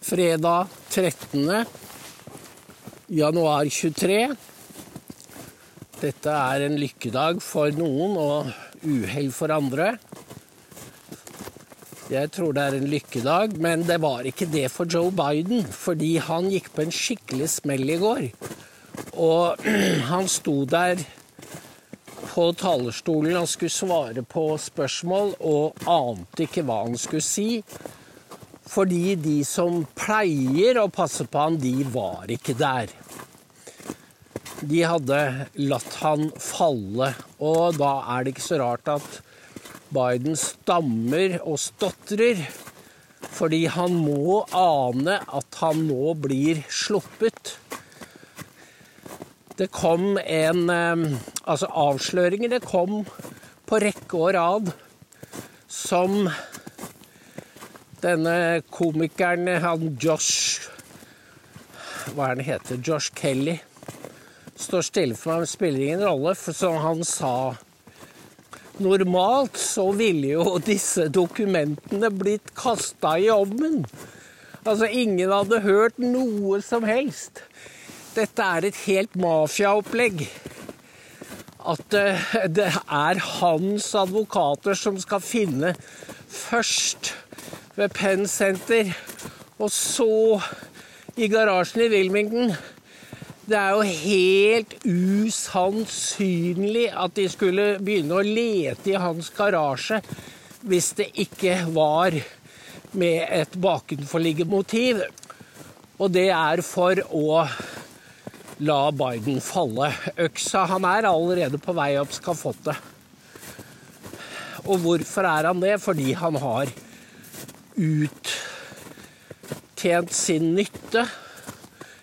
fredag 13. januar 23. Dette er en lykkedag for noen og uhell for andre. Jeg tror det er en lykkedag, men det var ikke det for Joe Biden. Fordi han gikk på en skikkelig smell i går. Og han sto der på talerstolen og skulle svare på spørsmål og ante ikke hva han skulle si. Fordi de som pleier å passe på han, de var ikke der. De hadde latt han falle, og da er det ikke så rart at Biden stammer og stotrer. Fordi han må ane at han nå blir sluppet. Det kom en Altså, avsløringer det kom på rekke og rad som denne komikeren, han Josh Hva er han heter? Josh Kelly. Står stille for meg, men spiller ingen rolle. For som han sa Normalt så ville jo disse dokumentene blitt kasta i ovnen. Altså, ingen hadde hørt noe som helst. Dette er et helt mafiaopplegg. At eh, det er hans advokater som skal finne først ved Penn Center, og så i garasjen i Wilmington. Det er jo helt usannsynlig at de skulle begynne å lete i hans garasje hvis det ikke var med et bakenforliggende motiv. Og det er for å la Biden falle. Øksa Han er allerede på vei opp skafottet. Og hvorfor er han det? Fordi han har uttjent sin nytte.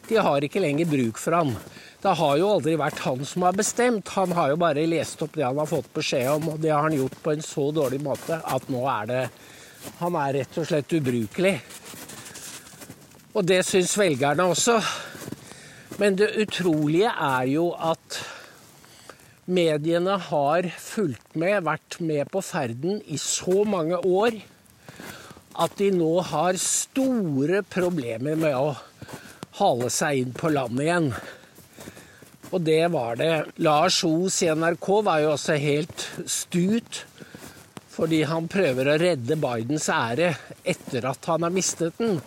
De har ikke lenger bruk for han. Det har jo aldri vært han som har bestemt. Han har jo bare lest opp det han har fått beskjed om, og det har han gjort på en så dårlig måte at nå er det Han er rett og slett ubrukelig. Og det syns velgerne også. Men det utrolige er jo at mediene har fulgt med, vært med på ferden i så mange år at de nå har store problemer med å hale seg inn på landet igjen. Og det var det. Lars Os i NRK var jo også helt stut. Fordi han prøver å redde Bidens ære etter at han har mistet den.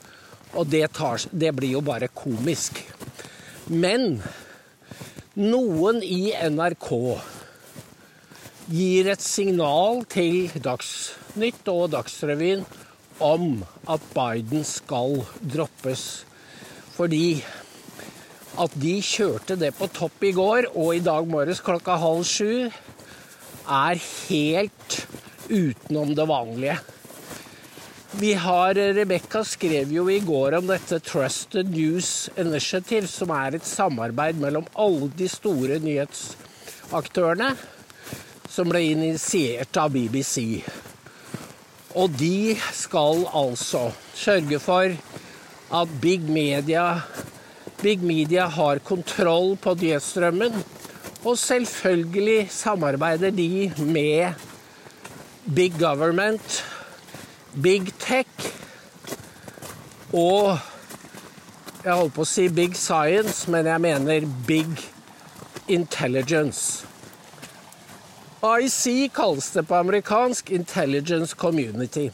Og det, tar, det blir jo bare komisk. Men noen i NRK gir et signal til Dagsnytt og Dagsrevyen om at Biden skal droppes. Fordi at de kjørte det på topp i går og i dag morges klokka halv sju, er helt utenom det vanlige. Vi har Rebekka skrev jo i går om dette Trusted News Initiative, som er et samarbeid mellom alle de store nyhetsaktørene, som ble initiert av BBC. Og de skal altså sørge for at big media, big media har kontroll på nyhetsstrømmen. Og selvfølgelig samarbeider de med big government, big tech og Jeg holdt på å si big science, men jeg mener big intelligence. IC kalles det på amerikansk Intelligence Community.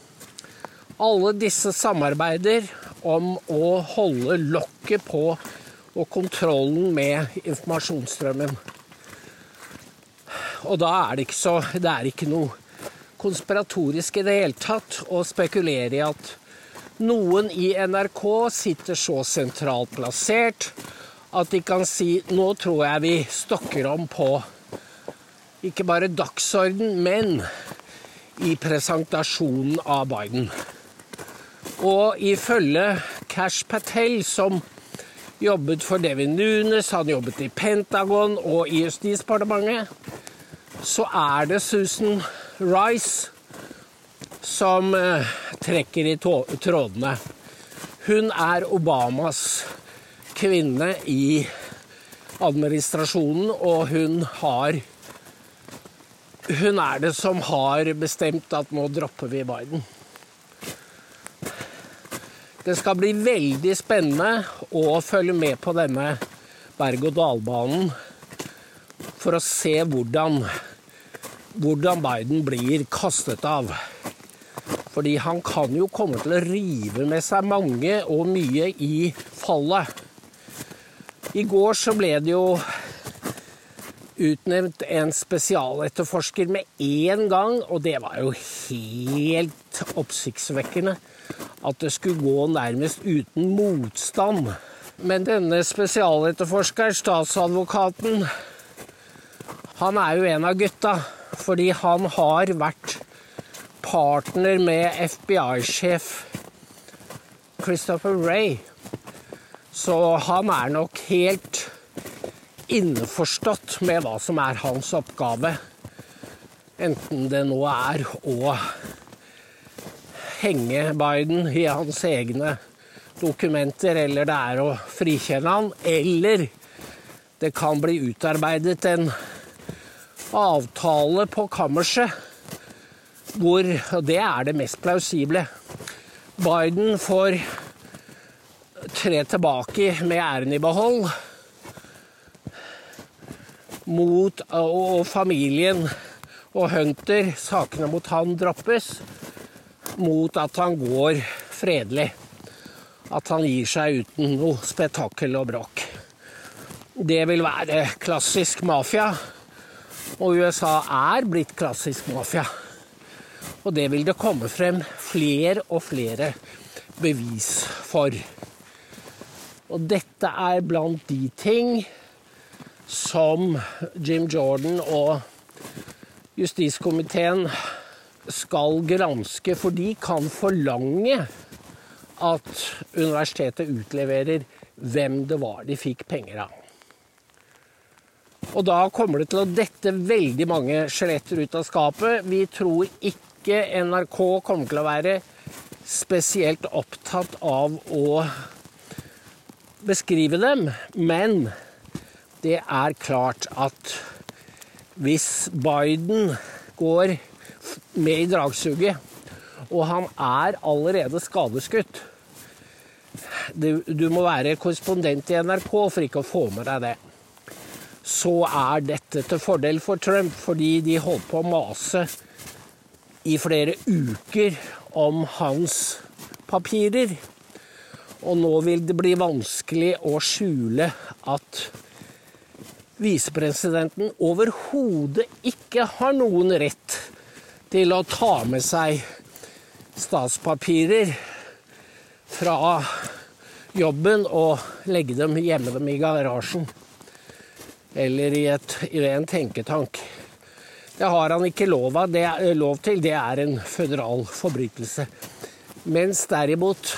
Alle disse samarbeider om å holde lokket på og kontrollen med informasjonsstrømmen. Og da er det ikke så Det er ikke noe konspiratorisk i det hele tatt å spekulere i at noen i NRK sitter så sentralt plassert at de kan si nå tror jeg vi stokker om på ikke bare dagsorden, men i presentasjonen av Biden. Og ifølge Cash Patel, som jobbet for Devin Nunes, han jobbet i Pentagon og i Justisdepartementet, så er det Susan Rice som uh, trekker i trådene. Hun er Obamas kvinne i administrasjonen, og hun har hun er det som har bestemt at nå dropper vi Biden. Det skal bli veldig spennende å følge med på denne berg-og-dal-banen for å se hvordan, hvordan Biden blir kastet av. Fordi han kan jo komme til å rive med seg mange og mye i fallet. I går så ble det jo utnevnt en spesialetterforsker med én gang, og det var jo helt oppsiktsvekkende at det skulle gå nærmest uten motstand. Men denne spesialetterforskeren, statsadvokaten, han er jo en av gutta. Fordi han har vært partner med FBI-sjef Christopher Ray. Så han er nok helt innforstått med hva som er hans oppgave. Enten det nå er å henge Biden i hans egne dokumenter, eller det er å frikjenne han, eller det kan bli utarbeidet en avtale på kammerset hvor Og det er det mest plausible. Biden får tre tilbake med æren i behold. Mot og familien og Hunter, sakene mot han droppes. Mot at han går fredelig. At han gir seg uten noe spetakkel og bråk. Det vil være klassisk mafia. Og USA er blitt klassisk mafia. Og det vil det komme frem flere og flere bevis for. Og dette er blant de ting som Jim Jordan og justiskomiteen skal granske, for de kan forlange at universitetet utleverer hvem det var de fikk penger av. Og da kommer det til å dette veldig mange skjeletter ut av skapet. Vi tror ikke NRK kommer til å være spesielt opptatt av å beskrive dem, men det er klart at hvis Biden går med i dragsuget, og han er allerede skadeskutt du, må være korrespondent i NRK for ikke å få med deg det. Så er dette til fordel for Trump, fordi de holdt på å mase i flere uker om hans papirer. Og nå vil det bli vanskelig å skjule at visepresidenten overhodet ikke har noen rett til å ta med seg statspapirer fra jobben og legge dem, hjemme dem i garasjen. Eller i, et, i en tenketank. Det har han ikke lov, av, det er, lov til. Det er en føderal forbrytelse. Mens derimot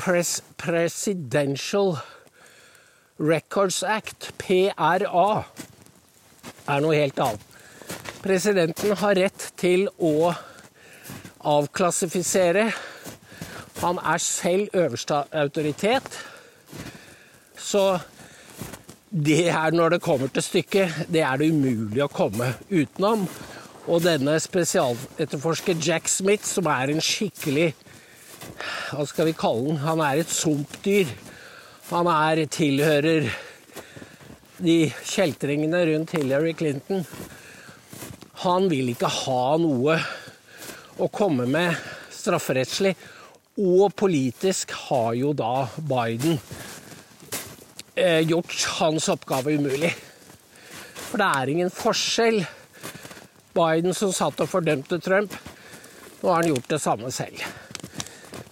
Pres Presidential Records Act, PRA, er noe helt annet. Presidenten har rett til å avklassifisere. Han er selv øverste autoritet. Så det er når det kommer til stykket, det er det umulig å komme utenom. Og denne spesialetterforsker Jack Smith, som er en skikkelig Hva skal vi kalle den? Han er et sumpdyr. Han er tilhører de kjeltringene rundt Hillary Clinton. Han vil ikke ha noe å komme med strafferettslig. Og politisk har jo da Biden Eh, gjort hans oppgave umulig. For det er ingen forskjell. Biden som satt og fordømte Trump, nå har han gjort det samme selv.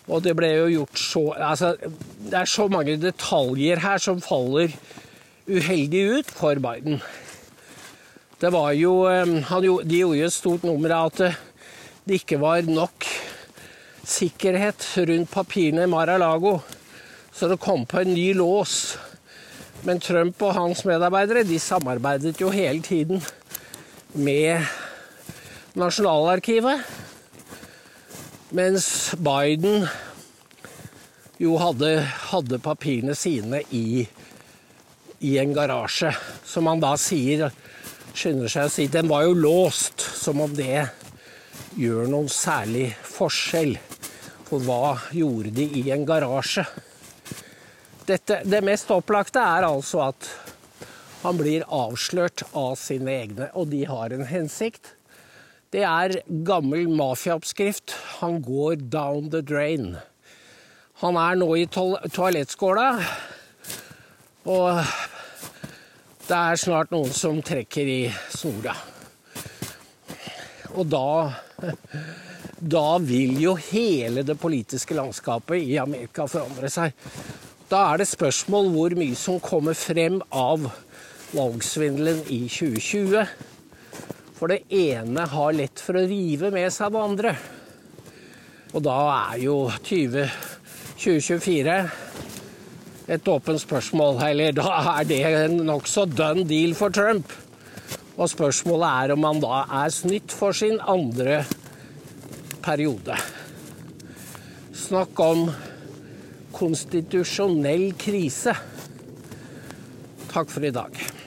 Og det ble jo gjort så Altså, det er så mange detaljer her som faller uheldig ut for Biden. Det var jo De gjorde jo et stort nummer av at det ikke var nok sikkerhet rundt papirene i Mar-a-Lago, så det kom på en ny lås men Trump og hans medarbeidere de samarbeidet jo hele tiden med Nasjonalarkivet. Mens Biden jo hadde, hadde papirene sine i, i, en garasje. Som han da sier, skynder seg å si, den var jo låst. Som om det gjør noen særlig forskjell. For hva gjorde de i en garasje? Dette, det mest opplagte er altså at han blir avslørt av sine egne, og de har en hensikt. Det er gammel mafiaoppskrift. Han går down the drain. Han er nå i toalettskåla, og det er snart noen som trekker i snora. Og da Da vil jo hele det politiske landskapet i Amerika forandre seg. Da er det spørsmål hvor mye som kommer frem av valgsvindelen i 2020. For det ene har lett for å rive med seg det andre. Og da er jo 20, 2024 et åpent spørsmål. Eller da er det en nokså done deal for Trump. Og spørsmålet er om han da er snytt for sin andre periode. Snakk om konstitusjonell krise. Takk for i dag.